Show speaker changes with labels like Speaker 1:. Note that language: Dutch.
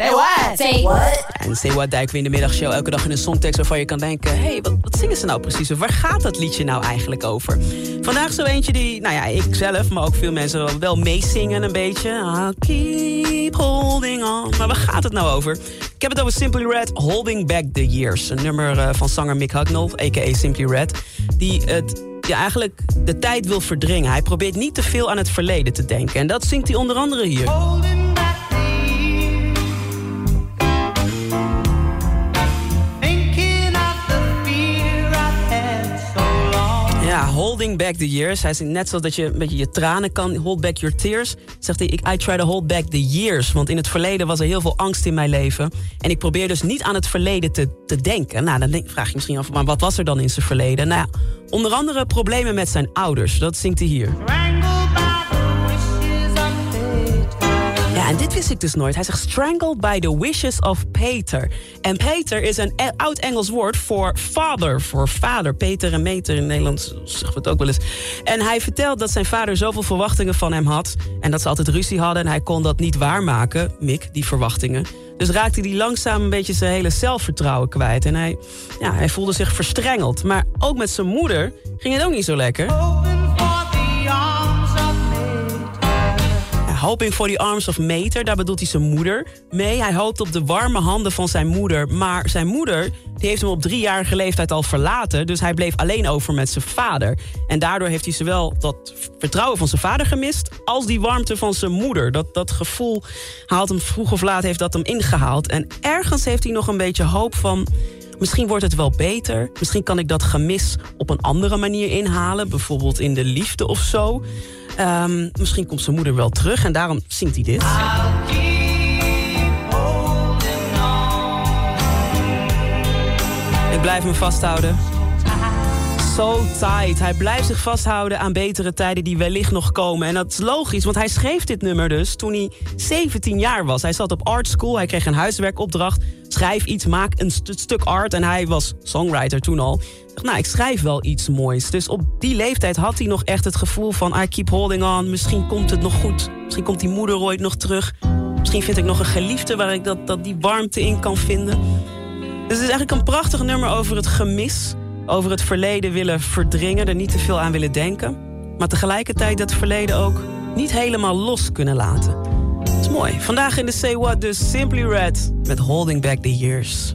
Speaker 1: Say what?
Speaker 2: Say what? En Say What duiken we in de middagshow elke dag in een songtekst waarvan je kan denken... hé, hey, wat, wat zingen ze nou precies? Waar gaat dat liedje nou eigenlijk over? Vandaag zo eentje die, nou ja, ik zelf, maar ook veel mensen wel meezingen een beetje. I'll keep holding on. Maar waar gaat het nou over? Ik heb het over Simply Red, Holding Back the Years. Een nummer uh, van zanger Mick Hucknall, a.k.a. Simply Red. Die het ja, eigenlijk de tijd wil verdringen. Hij probeert niet te veel aan het verleden te denken. En dat zingt hij onder andere hier. Holding back the years. Hij zegt net zoals dat je een beetje je tranen kan hold back your tears. Zegt hij, I try to hold back the years. Want in het verleden was er heel veel angst in mijn leven. En ik probeer dus niet aan het verleden te, te denken. Nou, dan vraag je misschien af, maar wat was er dan in zijn verleden? Nou ja, onder andere problemen met zijn ouders. Dat zingt hij hier. En dit wist ik dus nooit. Hij zegt strangled by the wishes of Peter. En Peter is een e- oud Engels woord voor father, voor vader. Peter en meter in Nederland zeggen we het ook wel eens. En hij vertelt dat zijn vader zoveel verwachtingen van hem had... en dat ze altijd ruzie hadden en hij kon dat niet waarmaken, Mick, die verwachtingen. Dus raakte hij langzaam een beetje zijn hele zelfvertrouwen kwijt. En hij, ja, hij voelde zich verstrengeld. Maar ook met zijn moeder ging het ook niet zo lekker. Hoping for the arms of Meter, daar bedoelt hij zijn moeder mee. Hij hoopt op de warme handen van zijn moeder. Maar zijn moeder die heeft hem op driejarige leeftijd al verlaten. Dus hij bleef alleen over met zijn vader. En daardoor heeft hij zowel dat vertrouwen van zijn vader gemist... als die warmte van zijn moeder. Dat, dat gevoel haalt hem vroeg of laat heeft dat hem ingehaald. En ergens heeft hij nog een beetje hoop van... Misschien wordt het wel beter. Misschien kan ik dat gemis op een andere manier inhalen. Bijvoorbeeld in de liefde of zo. Um, misschien komt zijn moeder wel terug en daarom zingt hij dit. Ik blijf me vasthouden. So tight. Hij blijft zich vasthouden aan betere tijden die wellicht nog komen. En dat is logisch, want hij schreef dit nummer dus toen hij 17 jaar was. Hij zat op art school, hij kreeg een huiswerkopdracht. Schrijf iets, maak een stuk art. En hij was songwriter toen al. dacht, nou, ik schrijf wel iets moois. Dus op die leeftijd had hij nog echt het gevoel van... I keep holding on, misschien komt het nog goed. Misschien komt die moeder ooit nog terug. Misschien vind ik nog een geliefde waar ik dat, dat die warmte in kan vinden. Dus het is eigenlijk een prachtig nummer over het gemis over het verleden willen verdringen, er niet te veel aan willen denken. Maar tegelijkertijd dat verleden ook niet helemaal los kunnen laten. Dat is mooi. Vandaag in de Say What dus Simply Red met Holding Back the Years.